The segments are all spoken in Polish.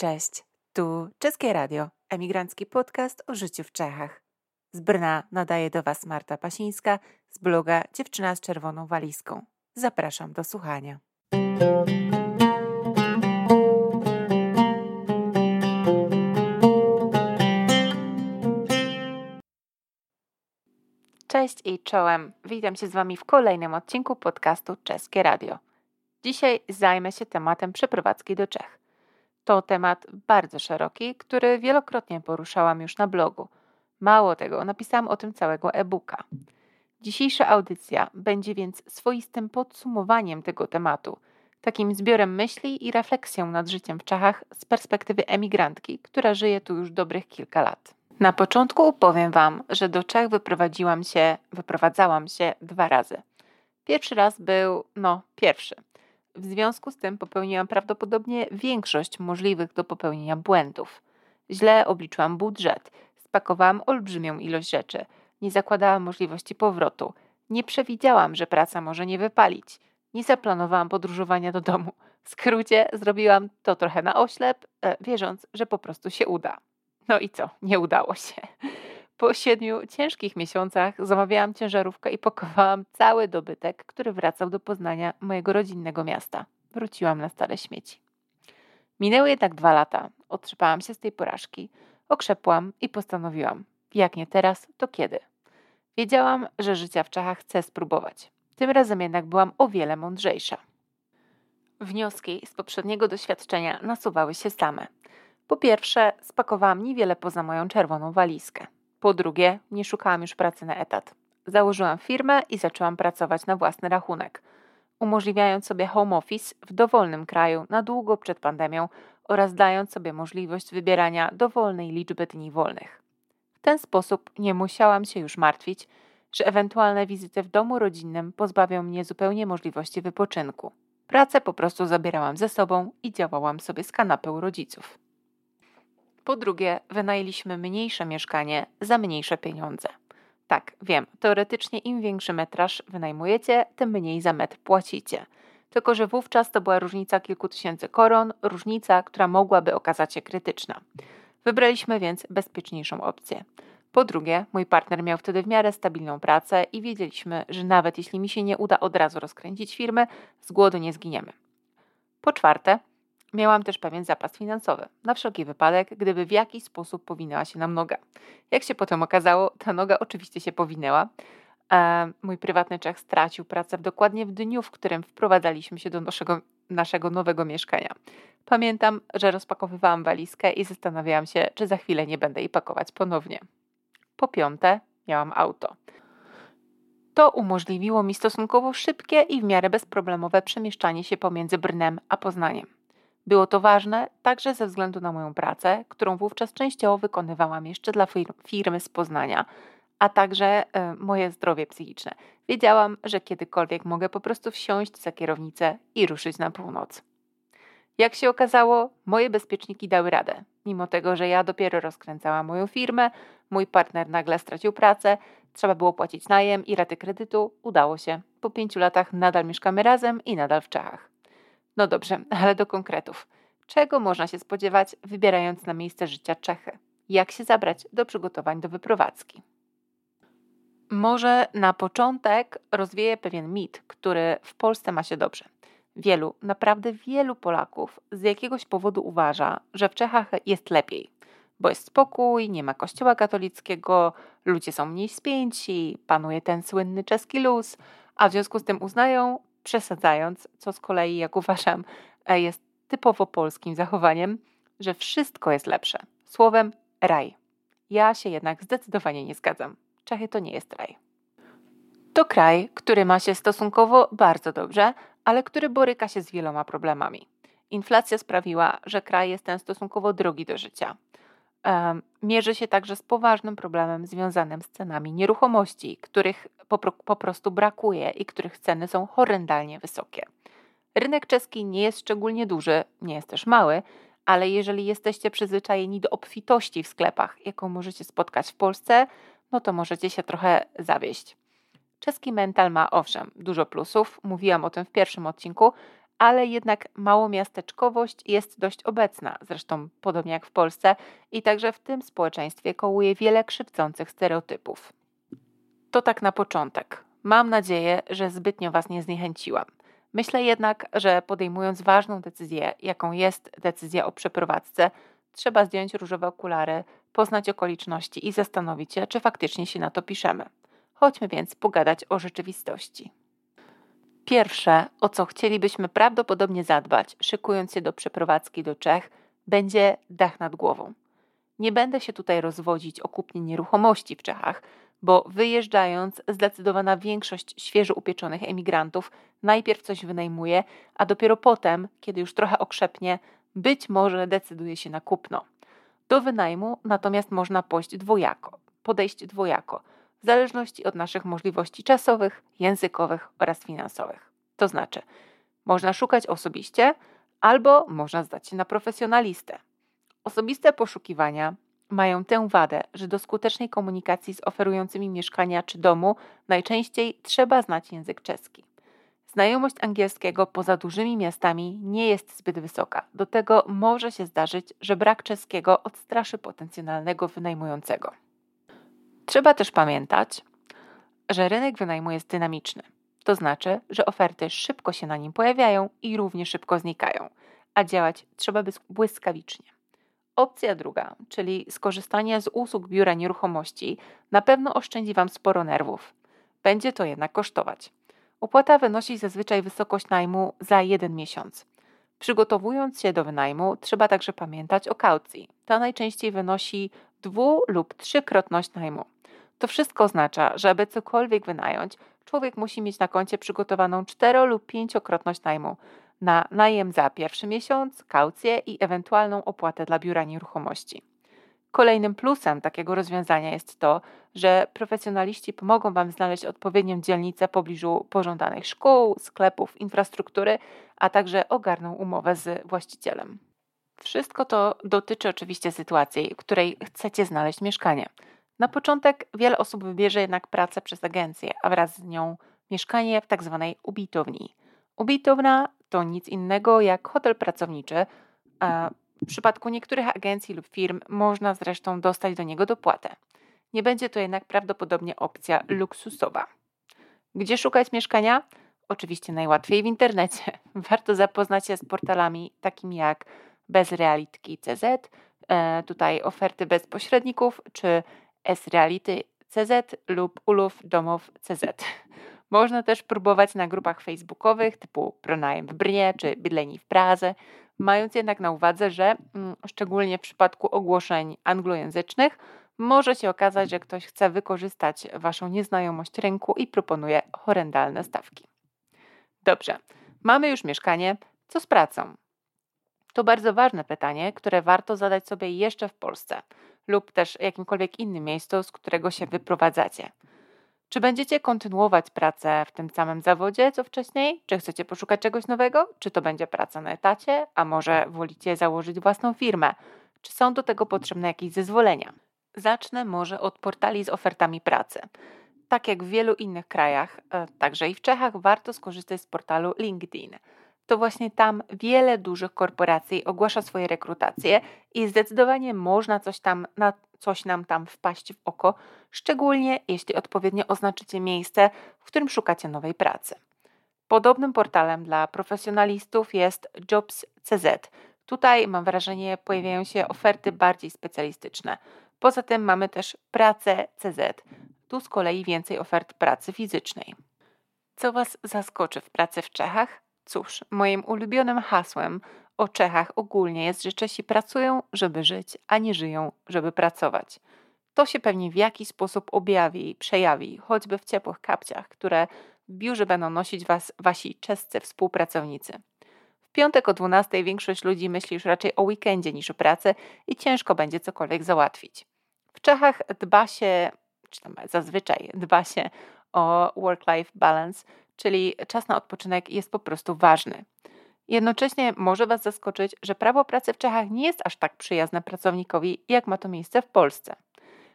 Cześć, tu Czeskie Radio, emigrancki podcast o życiu w Czechach. Z Brna nadaje do Was Marta Pasińska z bloga Dziewczyna z czerwoną walizką. Zapraszam do słuchania. Cześć i czołem. Witam się z Wami w kolejnym odcinku podcastu Czeskie Radio. Dzisiaj zajmę się tematem przeprowadzki do Czech. To temat bardzo szeroki, który wielokrotnie poruszałam już na blogu. Mało tego, napisałam o tym całego e-booka. Dzisiejsza audycja będzie więc swoistym podsumowaniem tego tematu, takim zbiorem myśli i refleksją nad życiem w Czechach z perspektywy emigrantki, która żyje tu już dobrych kilka lat. Na początku powiem Wam, że do Czech wyprowadziłam się, wyprowadzałam się dwa razy. Pierwszy raz był, no, pierwszy – w związku z tym popełniłam prawdopodobnie większość możliwych do popełnienia błędów. Źle obliczyłam budżet, spakowałam olbrzymią ilość rzeczy, nie zakładałam możliwości powrotu, nie przewidziałam, że praca może nie wypalić, nie zaplanowałam podróżowania do domu. W skrócie zrobiłam to trochę na oślep, e, wierząc, że po prostu się uda. No i co? Nie udało się. Po siedmiu ciężkich miesiącach zamawiałam ciężarówkę i pakowałam cały dobytek, który wracał do Poznania, mojego rodzinnego miasta. Wróciłam na stare śmieci. Minęły jednak dwa lata. Otrzepałam się z tej porażki, okrzepłam i postanowiłam, jak nie teraz, to kiedy. Wiedziałam, że życia w Czechach chcę spróbować. Tym razem jednak byłam o wiele mądrzejsza. Wnioski z poprzedniego doświadczenia nasuwały się same. Po pierwsze, spakowałam niewiele poza moją czerwoną walizkę. Po drugie, nie szukałam już pracy na etat. Założyłam firmę i zaczęłam pracować na własny rachunek, umożliwiając sobie home office w dowolnym kraju na długo przed pandemią oraz dając sobie możliwość wybierania dowolnej liczby dni wolnych. W ten sposób nie musiałam się już martwić, że ewentualne wizyty w domu rodzinnym pozbawią mnie zupełnie możliwości wypoczynku. Pracę po prostu zabierałam ze sobą i działałam sobie z kanapy u rodziców. Po drugie, wynajęliśmy mniejsze mieszkanie za mniejsze pieniądze. Tak, wiem, teoretycznie im większy metraż wynajmujecie, tym mniej za metr płacicie. Tylko, że wówczas to była różnica kilku tysięcy koron, różnica, która mogłaby okazać się krytyczna. Wybraliśmy więc bezpieczniejszą opcję. Po drugie, mój partner miał wtedy w miarę stabilną pracę i wiedzieliśmy, że nawet jeśli mi się nie uda od razu rozkręcić firmy, z głodu nie zginiemy. Po czwarte, Miałam też pewien zapas finansowy, na wszelki wypadek, gdyby w jakiś sposób powinęła się nam noga. Jak się potem okazało, ta noga oczywiście się powinęła. E, mój prywatny Czech stracił pracę dokładnie w dniu, w którym wprowadzaliśmy się do naszego, naszego nowego mieszkania. Pamiętam, że rozpakowywałam walizkę i zastanawiałam się, czy za chwilę nie będę jej pakować ponownie. Po piąte, miałam auto. To umożliwiło mi stosunkowo szybkie i w miarę bezproblemowe przemieszczanie się pomiędzy Brnem a Poznaniem. Było to ważne także ze względu na moją pracę, którą wówczas częściowo wykonywałam jeszcze dla firmy z Poznania, a także e, moje zdrowie psychiczne. Wiedziałam, że kiedykolwiek mogę po prostu wsiąść za kierownicę i ruszyć na północ. Jak się okazało, moje bezpieczniki dały radę. Mimo tego, że ja dopiero rozkręcałam moją firmę, mój partner nagle stracił pracę, trzeba było płacić najem i raty kredytu, udało się. Po pięciu latach nadal mieszkamy razem i nadal w Czechach. No dobrze, ale do konkretów. Czego można się spodziewać, wybierając na miejsce życia Czechy? Jak się zabrać do przygotowań do wyprowadzki? Może na początek rozwieję pewien mit, który w Polsce ma się dobrze. Wielu, naprawdę wielu Polaków z jakiegoś powodu uważa, że w Czechach jest lepiej, bo jest spokój, nie ma kościoła katolickiego, ludzie są mniej spięci, panuje ten słynny czeski luz, a w związku z tym uznają, przesadzając, co z kolei, jak uważam, e, jest typowo polskim zachowaniem, że wszystko jest lepsze. Słowem raj. Ja się jednak zdecydowanie nie zgadzam. Czechy to nie jest raj. To kraj, który ma się stosunkowo bardzo dobrze, ale który boryka się z wieloma problemami. Inflacja sprawiła, że kraj jest ten stosunkowo drogi do życia. Mierzy się także z poważnym problemem związanym z cenami nieruchomości, których po, po prostu brakuje i których ceny są horrendalnie wysokie. Rynek czeski nie jest szczególnie duży, nie jest też mały, ale jeżeli jesteście przyzwyczajeni do obfitości w sklepach, jaką możecie spotkać w Polsce, no to możecie się trochę zawieść. Czeski mental ma owszem dużo plusów, mówiłam o tym w pierwszym odcinku, ale jednak małomiasteczkowość jest dość obecna, zresztą podobnie jak w Polsce, i także w tym społeczeństwie kołuje wiele krzywdzących stereotypów. To tak na początek. Mam nadzieję, że zbytnio Was nie zniechęciłam. Myślę jednak, że podejmując ważną decyzję, jaką jest decyzja o przeprowadzce, trzeba zdjąć różowe okulary, poznać okoliczności i zastanowić się, czy faktycznie się na to piszemy. Chodźmy więc pogadać o rzeczywistości. Pierwsze, o co chcielibyśmy prawdopodobnie zadbać, szykując się do przeprowadzki do Czech, będzie dach nad głową. Nie będę się tutaj rozwodzić o kupnie nieruchomości w Czechach, bo wyjeżdżając, zdecydowana większość świeżo upieczonych emigrantów najpierw coś wynajmuje, a dopiero potem, kiedy już trochę okrzepnie, być może decyduje się na kupno. Do wynajmu natomiast można pójść dwojako, podejść dwojako, w zależności od naszych możliwości czasowych, językowych oraz finansowych. To znaczy, można szukać osobiście, albo można zdać się na profesjonalistę. Osobiste poszukiwania mają tę wadę, że do skutecznej komunikacji z oferującymi mieszkania czy domu najczęściej trzeba znać język czeski. Znajomość angielskiego poza dużymi miastami nie jest zbyt wysoka. Do tego może się zdarzyć, że brak czeskiego odstraszy potencjalnego wynajmującego. Trzeba też pamiętać, że rynek wynajmu jest dynamiczny. To znaczy, że oferty szybko się na nim pojawiają i równie szybko znikają, a działać trzeba błyskawicznie. Opcja druga, czyli skorzystanie z usług biura nieruchomości, na pewno oszczędzi Wam sporo nerwów. Będzie to jednak kosztować. Opłata wynosi zazwyczaj wysokość najmu za jeden miesiąc. Przygotowując się do wynajmu, trzeba także pamiętać o kaucji. Ta najczęściej wynosi dwu- lub trzykrotność najmu. To wszystko oznacza, że aby cokolwiek wynająć, człowiek musi mieć na koncie przygotowaną cztero- lub pięciokrotność najmu na najem za pierwszy miesiąc, kaucję i ewentualną opłatę dla biura nieruchomości. Kolejnym plusem takiego rozwiązania jest to, że profesjonaliści pomogą Wam znaleźć odpowiednią dzielnicę w pobliżu pożądanych szkół, sklepów, infrastruktury, a także ogarną umowę z właścicielem. Wszystko to dotyczy oczywiście sytuacji, w której chcecie znaleźć mieszkanie. Na początek wiele osób wybierze jednak pracę przez agencję, a wraz z nią mieszkanie w. Tak ubitowni. Ubitowna to nic innego jak hotel pracowniczy, a w przypadku niektórych agencji lub firm można zresztą dostać do niego dopłatę. Nie będzie to jednak prawdopodobnie opcja luksusowa. Gdzie szukać mieszkania? Oczywiście najłatwiej w internecie. Warto zapoznać się z portalami takimi jak bezrealitki.cz, e, tutaj oferty bez pośredników, czy sreality.cz lub ulów domów.cz. Można też próbować na grupach facebookowych typu Pronajem w Brnie czy Bydleni w Pradze, mając jednak na uwadze, że mm, szczególnie w przypadku ogłoszeń anglojęzycznych może się okazać, że ktoś chce wykorzystać Waszą nieznajomość rynku i proponuje horrendalne stawki. Dobrze, mamy już mieszkanie, co z pracą? To bardzo ważne pytanie, które warto zadać sobie jeszcze w Polsce lub też jakimkolwiek innym miejscu, z którego się wyprowadzacie. Czy będziecie kontynuować pracę w tym samym zawodzie co wcześniej? Czy chcecie poszukać czegoś nowego? Czy to będzie praca na etacie? A może wolicie założyć własną firmę? Czy są do tego potrzebne jakieś zezwolenia? Zacznę może od portali z ofertami pracy. Tak jak w wielu innych krajach, e, także i w Czechach, warto skorzystać z portalu LinkedIn. To właśnie tam wiele dużych korporacji ogłasza swoje rekrutacje i zdecydowanie można coś tam na coś nam tam wpaść w oko, szczególnie jeśli odpowiednio oznaczycie miejsce, w którym szukacie nowej pracy. Podobnym portalem dla profesjonalistów jest Jobs.cz. Tutaj mam wrażenie pojawiają się oferty bardziej specjalistyczne. Poza tym mamy też pracę.cz. Tu z kolei więcej ofert pracy fizycznej. Co Was zaskoczy w pracy w Czechach? Cóż, moim ulubionym hasłem o Czechach ogólnie jest, że Czesi pracują, żeby żyć, a nie żyją, żeby pracować. To się pewnie w jakiś sposób objawi i przejawi, choćby w ciepłych kapciach, które w biurze będą nosić was wasi czescy współpracownicy. W piątek o 12 większość ludzi myśli już raczej o weekendzie niż o pracy i ciężko będzie cokolwiek załatwić. W Czechach dba się, czy tam zazwyczaj dba się o work-life balance, czyli czas na odpoczynek jest po prostu ważny. Jednocześnie może Was zaskoczyć, że prawo pracy w Czechach nie jest aż tak przyjazne pracownikowi, jak ma to miejsce w Polsce.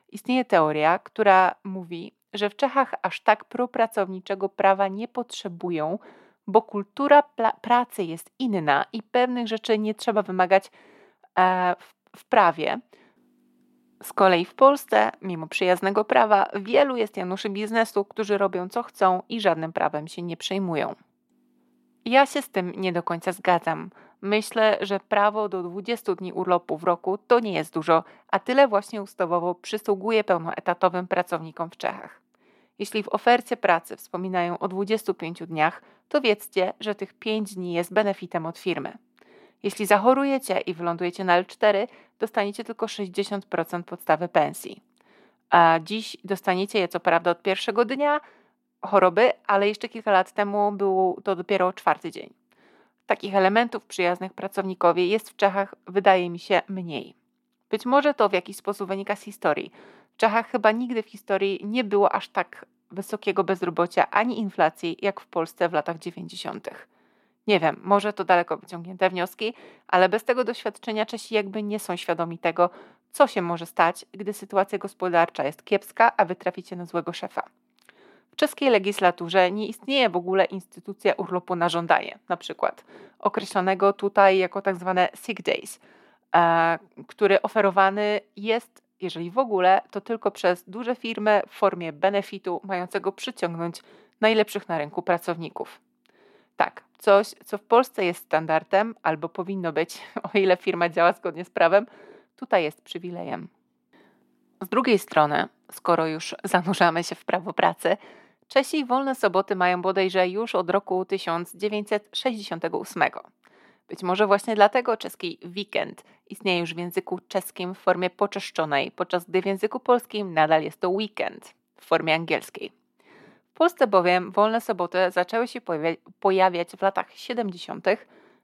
Istnieje teoria, która mówi, że w Czechach aż tak propracowniczego prawa nie potrzebują, bo kultura pracy jest inna i pewnych rzeczy nie trzeba wymagać e, w, w prawie. Z kolei w Polsce, mimo przyjaznego prawa, wielu jest Januszy biznesu, którzy robią co chcą i żadnym prawem się nie przejmują. Ja się z tym nie do końca zgadzam. Myślę, że prawo do 20 dni urlopu w roku to nie jest dużo, a tyle właśnie ustawowo przysługuje pełnoetatowym pracownikom w Czechach. Jeśli w ofercie pracy wspominają o 25 dniach, to wiedzcie, że tych 5 dni jest benefitem od firmy. Jeśli zachorujecie i wylądujecie na L4, dostaniecie tylko 60% podstawy pensji. A dziś dostaniecie je co prawda od pierwszego dnia choroby, ale jeszcze kilka lat temu był to dopiero czwarty dzień. Takich elementów przyjaznych pracownikowi jest w Czechach, wydaje mi się, mniej. Być może to w jakiś sposób wynika z historii. W Czechach chyba nigdy w historii nie było aż tak wysokiego bezrobocia ani inflacji jak w Polsce w latach 90. Nie wiem, może to daleko wyciągnięte wnioski, ale bez tego doświadczenia Czesi jakby nie są świadomi tego, co się może stać, gdy sytuacja gospodarcza jest kiepska, a wy traficie na złego szefa. W czeskiej legislaturze nie istnieje w ogóle instytucja urlopu na żądanie, na przykład określonego tutaj jako tak zwane sick days, e, który oferowany jest, jeżeli w ogóle, to tylko przez duże firmy w formie benefitu mającego przyciągnąć najlepszych na rynku pracowników. Tak, coś, co w Polsce jest standardem, albo powinno być, o ile firma działa zgodnie z prawem, tutaj jest przywilejem. Z drugiej strony, skoro już zanurzamy się w prawo pracy, Czesi wolne soboty mają bodajże już od roku 1968. Być może właśnie dlatego czeski weekend istnieje już w języku czeskim w formie poczeszczonej, podczas gdy w języku polskim nadal jest to weekend w formie angielskiej. W Polsce bowiem wolne soboty zaczęły się pojawiać w latach 70.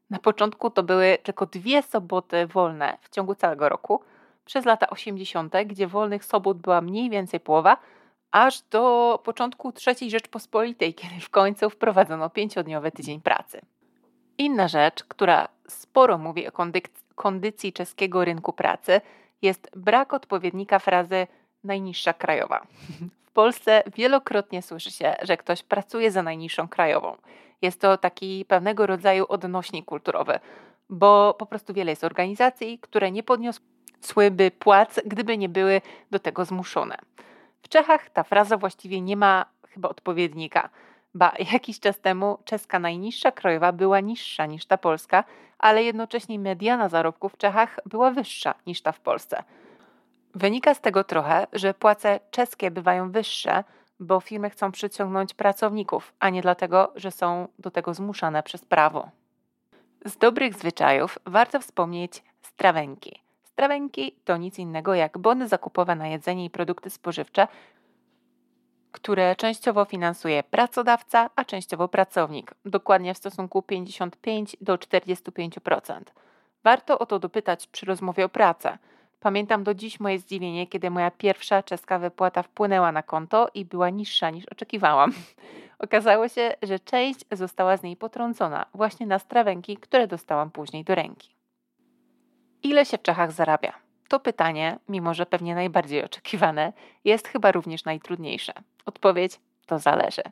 Na początku to były tylko dwie soboty wolne w ciągu całego roku. Przez lata 80., gdzie wolnych sobot była mniej więcej połowa, aż do początku III Rzeczpospolitej, kiedy w końcu wprowadzono pięciodniowy tydzień pracy. Inna rzecz, która sporo mówi o kondycji czeskiego rynku pracy, jest brak odpowiednika frazy najniższa krajowa. W Polsce wielokrotnie słyszy się, że ktoś pracuje za najniższą krajową. Jest to taki pewnego rodzaju odnośnik kulturowy, bo po prostu wiele jest organizacji, które nie podniosłyby płac, gdyby nie były do tego zmuszone. W Czechach ta fraza właściwie nie ma chyba odpowiednika. Ba, jakiś czas temu czeska najniższa krajowa była niższa niż ta polska, ale jednocześnie mediana zarobków w Czechach była wyższa niż ta w Polsce. Wynika z tego trochę, że płace czeskie bywają wyższe, bo firmy chcą przyciągnąć pracowników, a nie dlatego, że są do tego zmuszane przez prawo. Z dobrych zwyczajów warto wspomnieć strawenki. Strawenki to nic innego jak bony zakupowe na jedzenie i produkty spożywcze, które częściowo finansuje pracodawca, a częściowo pracownik, dokładnie w stosunku 55 do 45%. Warto o to dopytać przy rozmowie o pracę. Pamiętam do dziś moje zdziwienie, kiedy moja pierwsza czeska wypłata wpłynęła na konto i była niższa niż oczekiwałam. Okazało się, że część została z niej potrącona właśnie na strawenki, które dostałam później do ręki. Ile się w Czechach zarabia? To pytanie, mimo że pewnie najbardziej oczekiwane, jest chyba również najtrudniejsze. Odpowiedź to zależy.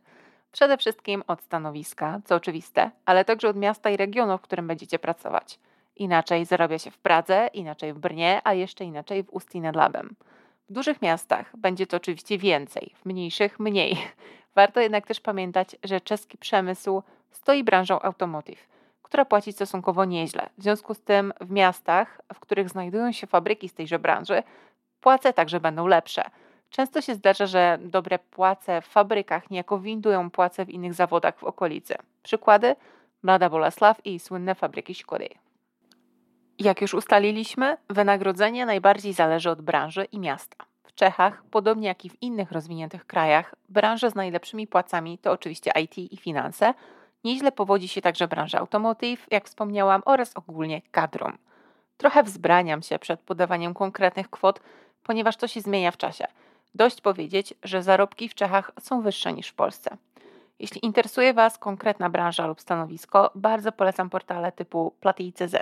Przede wszystkim od stanowiska, co oczywiste, ale także od miasta i regionu, w którym będziecie pracować. Inaczej zarabia się w Pradze, inaczej w Brnie, a jeszcze inaczej w Ustí nad Labem. W dużych miastach będzie to oczywiście więcej, w mniejszych mniej. Warto jednak też pamiętać, że czeski przemysł stoi branżą automotive – która płaci stosunkowo nieźle. W związku z tym w miastach, w których znajdują się fabryki z tejże branży, płace także będą lepsze. Często się zdarza, że dobre płace w fabrykach niejako windują płace w innych zawodach w okolicy. Przykłady? Mlada Bolesław i słynne fabryki Szkody. Jak już ustaliliśmy, wynagrodzenie najbardziej zależy od branży i miasta. W Czechach, podobnie jak i w innych rozwiniętych krajach, branże z najlepszymi płacami to oczywiście IT i finanse, Nieźle powodzi się także branża automotive, jak wspomniałam, oraz ogólnie kadrom. Trochę wzbraniam się przed podawaniem konkretnych kwot, ponieważ to się zmienia w czasie. Dość powiedzieć, że zarobki w Czechach są wyższe niż w Polsce. Jeśli interesuje Was konkretna branża lub stanowisko, bardzo polecam portale typu Platy.cz.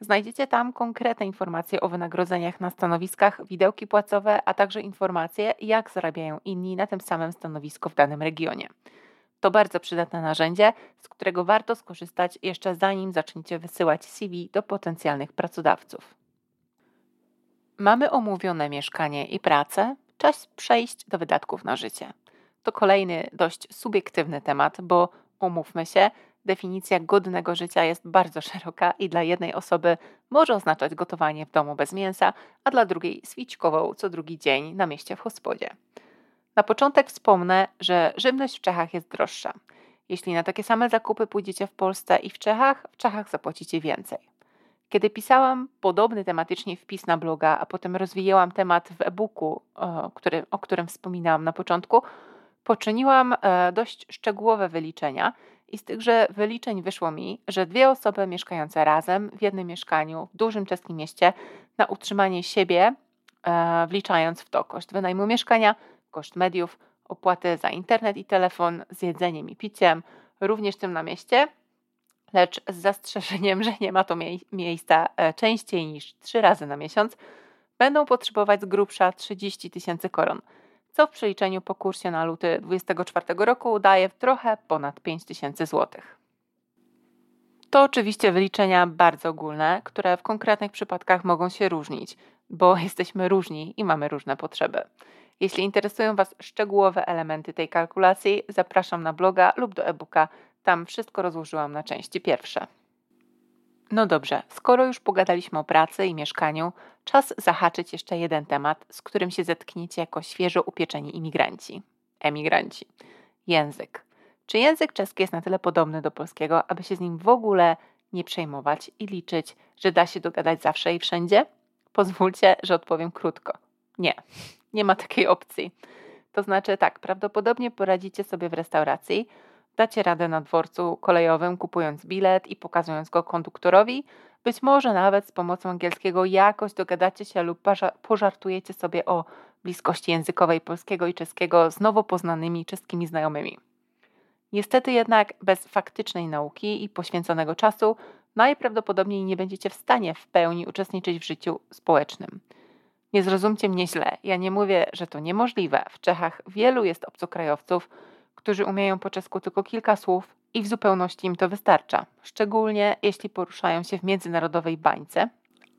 Znajdziecie tam konkretne informacje o wynagrodzeniach na stanowiskach, widełki płacowe, a także informacje, jak zarabiają inni na tym samym stanowisku w danym regionie. To bardzo przydatne narzędzie, z którego warto skorzystać jeszcze zanim zaczniecie wysyłać CV do potencjalnych pracodawców. Mamy omówione mieszkanie i pracę, czas przejść do wydatków na życie. To kolejny dość subiektywny temat, bo umówmy się, definicja godnego życia jest bardzo szeroka i dla jednej osoby może oznaczać gotowanie w domu bez mięsa, a dla drugiej swiczkową co drugi dzień na mieście w hospodzie. Na początek wspomnę, że żywność w Czechach jest droższa. Jeśli na takie same zakupy pójdziecie w Polsce i w Czechach, w Czechach zapłacicie więcej. Kiedy pisałam podobny tematycznie wpis na bloga, a potem rozwijałam temat w e-booku, o, który, o którym wspominałam na początku, poczyniłam e, dość szczegółowe wyliczenia i z tychże wyliczeń wyszło mi, że dwie osoby mieszkające razem w jednym mieszkaniu w dużym czeskim mieście na utrzymanie siebie, e, wliczając w to koszt wynajmu mieszkania, koszt mediów, opłaty za internet i telefon z jedzeniem i piciem, również tym na mieście, lecz z zastrzeżeniem, że nie ma to mie miejsca e, częściej niż trzy razy na miesiąc, będą potrzebować z grubsza 30 tysięcy koron, co w przeliczeniu po kursie na luty 2024 roku daje trochę ponad 5 tysięcy złotych. To oczywiście wyliczenia bardzo ogólne, które w konkretnych przypadkach mogą się różnić, bo jesteśmy różni i mamy różne potrzeby. Jeśli interesują Was szczegółowe elementy tej kalkulacji, zapraszam na bloga lub do e-booka. Tam wszystko rozłożyłam na części pierwsze. No dobrze, skoro już pogadaliśmy o pracy i mieszkaniu, czas zahaczyć jeszcze jeden temat, z którym się zetkniecie jako świeżo upieczeni imigranci. Emigranci. Język. Czy język czeski jest na tyle podobny do polskiego, aby się z nim w ogóle nie przejmować i liczyć, że da się dogadać zawsze i wszędzie? Pozwólcie, że odpowiem krótko. Nie, nie ma takiej opcji. To znaczy tak, prawdopodobnie poradzicie sobie w restauracji, dacie radę na dworcu kolejowym, kupując bilet i pokazując go konduktorowi. Być może nawet z pomocą angielskiego jakoś dogadacie się lub pożartujecie sobie o bliskości językowej polskiego i czeskiego z nowo poznanymi czeskimi znajomymi. Niestety jednak bez faktycznej nauki i poświęconego czasu najprawdopodobniej nie będziecie w stanie w pełni uczestniczyć w życiu społecznym. Nie zrozumcie mnie źle, ja nie mówię, że to niemożliwe. W Czechach wielu jest obcokrajowców, którzy umieją po czesku tylko kilka słów i w zupełności im to wystarcza, szczególnie jeśli poruszają się w międzynarodowej bańce.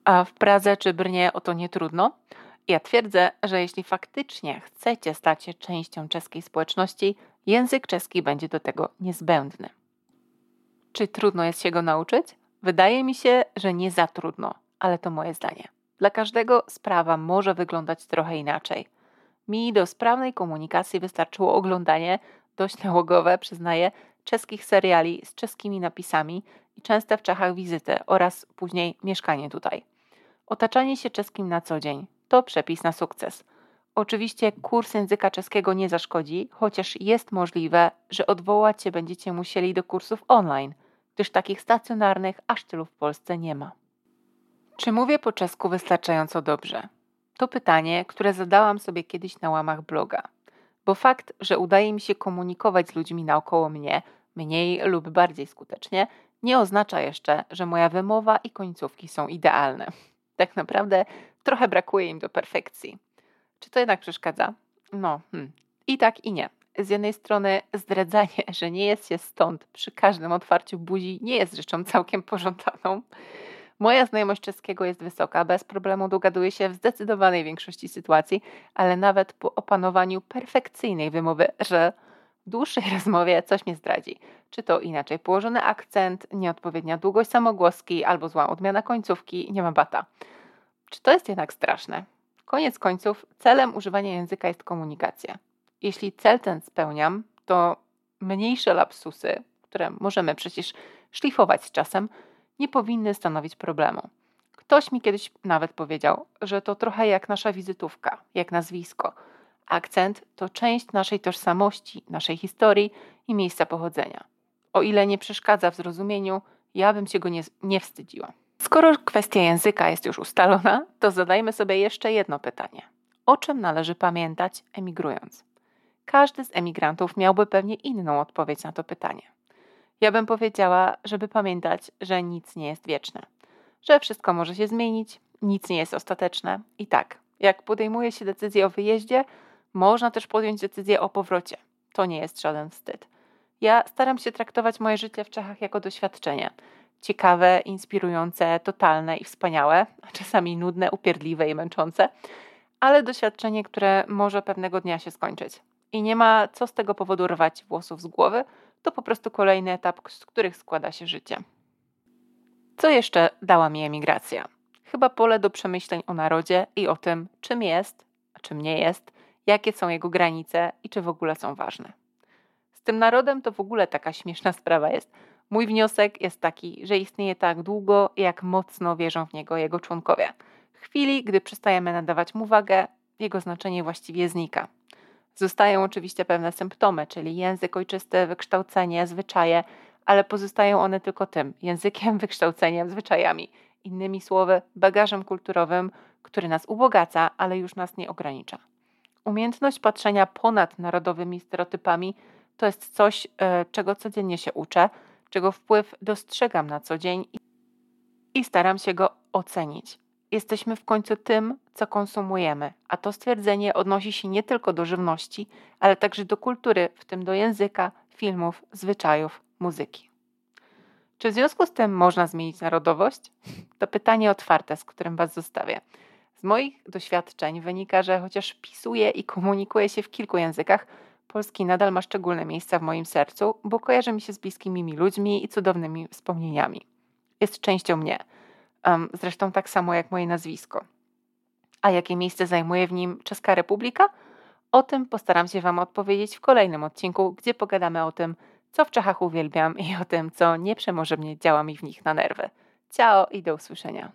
A w Pradze czy Brnie o to nie trudno. Ja twierdzę, że jeśli faktycznie chcecie stać się częścią czeskiej społeczności, język czeski będzie do tego niezbędny. Czy trudno jest się go nauczyć? Wydaje mi się, że nie za trudno, ale to moje zdanie. Dla każdego sprawa może wyglądać trochę inaczej. Mi do sprawnej komunikacji wystarczyło oglądanie, dość nałogowe, przyznaję, czeskich seriali z czeskimi napisami i częste w Czechach wizyty oraz później mieszkanie tutaj. Otaczanie się czeskim na co dzień to przepis na sukces. Oczywiście kurs języka czeskiego nie zaszkodzi, chociaż jest możliwe, że odwołać się będziecie musieli do kursów online, gdyż takich stacjonarnych aż tylu w Polsce nie ma. Czy mówię po czesku wystarczająco dobrze? To pytanie, które zadałam sobie kiedyś na łamach bloga. Bo fakt, że udaje mi się komunikować z ludźmi naokoło mnie mniej lub bardziej skutecznie, nie oznacza jeszcze, że moja wymowa i końcówki są idealne. Tak naprawdę trochę brakuje im do perfekcji. Czy to jednak przeszkadza? No, hmm. i tak, i nie. Z jednej strony zdradzanie, że nie jest się stąd przy każdym otwarciu buzi, nie jest rzeczą całkiem pożądaną. Moja znajomość czeskiego jest wysoka, bez problemu dogaduję się w zdecydowanej większości sytuacji, ale nawet po opanowaniu perfekcyjnej wymowy, że w dłuższej rozmowie coś mnie zdradzi. Czy to inaczej położony akcent, nieodpowiednia długość samogłoski albo zła odmiana końcówki, nie ma bata. Czy to jest jednak straszne? Koniec końców, celem używania języka jest komunikacja. Jeśli cel ten spełniam, to mniejsze lapsusy, które możemy przecież szlifować z czasem, nie powinny stanowić problemu. Ktoś mi kiedyś nawet powiedział, że to trochę jak nasza wizytówka, jak nazwisko. Akcent to część naszej tożsamości, naszej historii i miejsca pochodzenia. O ile nie przeszkadza w zrozumieniu, ja bym się go nie, nie wstydziła. Skoro kwestia języka jest już ustalona, to zadajmy sobie jeszcze jedno pytanie. O czym należy pamiętać emigrując? Każdy z emigrantów miałby pewnie inną odpowiedź na to pytanie. Ja bym powiedziała, żeby pamiętać, że nic nie jest wieczne, że wszystko może się zmienić, nic nie jest ostateczne. I tak, jak podejmuje się decyzję o wyjeździe, można też podjąć decyzję o powrocie. To nie jest żaden wstyd. Ja staram się traktować moje życie w Czechach jako doświadczenie. Ciekawe, inspirujące, totalne i wspaniałe, a czasami nudne, upierdliwe i męczące, ale doświadczenie, które może pewnego dnia się skończyć. I nie ma co z tego powodu rwać włosów z głowy, to po prostu kolejny etap, z których składa się życie. Co jeszcze dała mi emigracja? Chyba pole do przemyśleń o narodzie i o tym, czym jest, a czym nie jest, jakie są jego granice i czy w ogóle są ważne. Z tym narodem to w ogóle taka śmieszna sprawa jest. Mój wniosek jest taki, że istnieje tak długo, jak mocno wierzą w niego jego członkowie. W chwili, gdy przestajemy nadawać mu wagę, jego znaczenie właściwie znika. Zostają oczywiście pewne symptomy, czyli język ojczysty, wykształcenie, zwyczaje, ale pozostają one tylko tym językiem, wykształceniem, zwyczajami. Innymi słowy, bagażem kulturowym, który nas ubogaca, ale już nas nie ogranicza. Umiejętność patrzenia ponad narodowymi stereotypami to jest coś, e, czego codziennie się uczę, czego wpływ dostrzegam na co dzień i staram się go ocenić. Jesteśmy w końcu tym, co konsumujemy, a to stwierdzenie odnosi się nie tylko do żywności, ale także do kultury, w tym do języka, filmów, zwyczajów, muzyki. Czy w związku z tym można zmienić narodowość? To pytanie otwarte, z którym Was zostawię. Z moich doświadczeń wynika, że chociaż pisuję i komunikuję się w kilku językach, polski nadal ma szczególne miejsce w moim sercu, bo kojarzy mi się z bliskimi mi ludźmi i cudownymi wspomnieniami. Jest częścią mnie. Zresztą tak samo jak moje nazwisko. A jakie miejsce zajmuje w nim Czeska Republika? O tym postaram się Wam odpowiedzieć w kolejnym odcinku, gdzie pogadamy o tym, co w Czechach uwielbiam i o tym, co nieprzemożebnie działa mi w nich na nerwy. Ciao i do usłyszenia.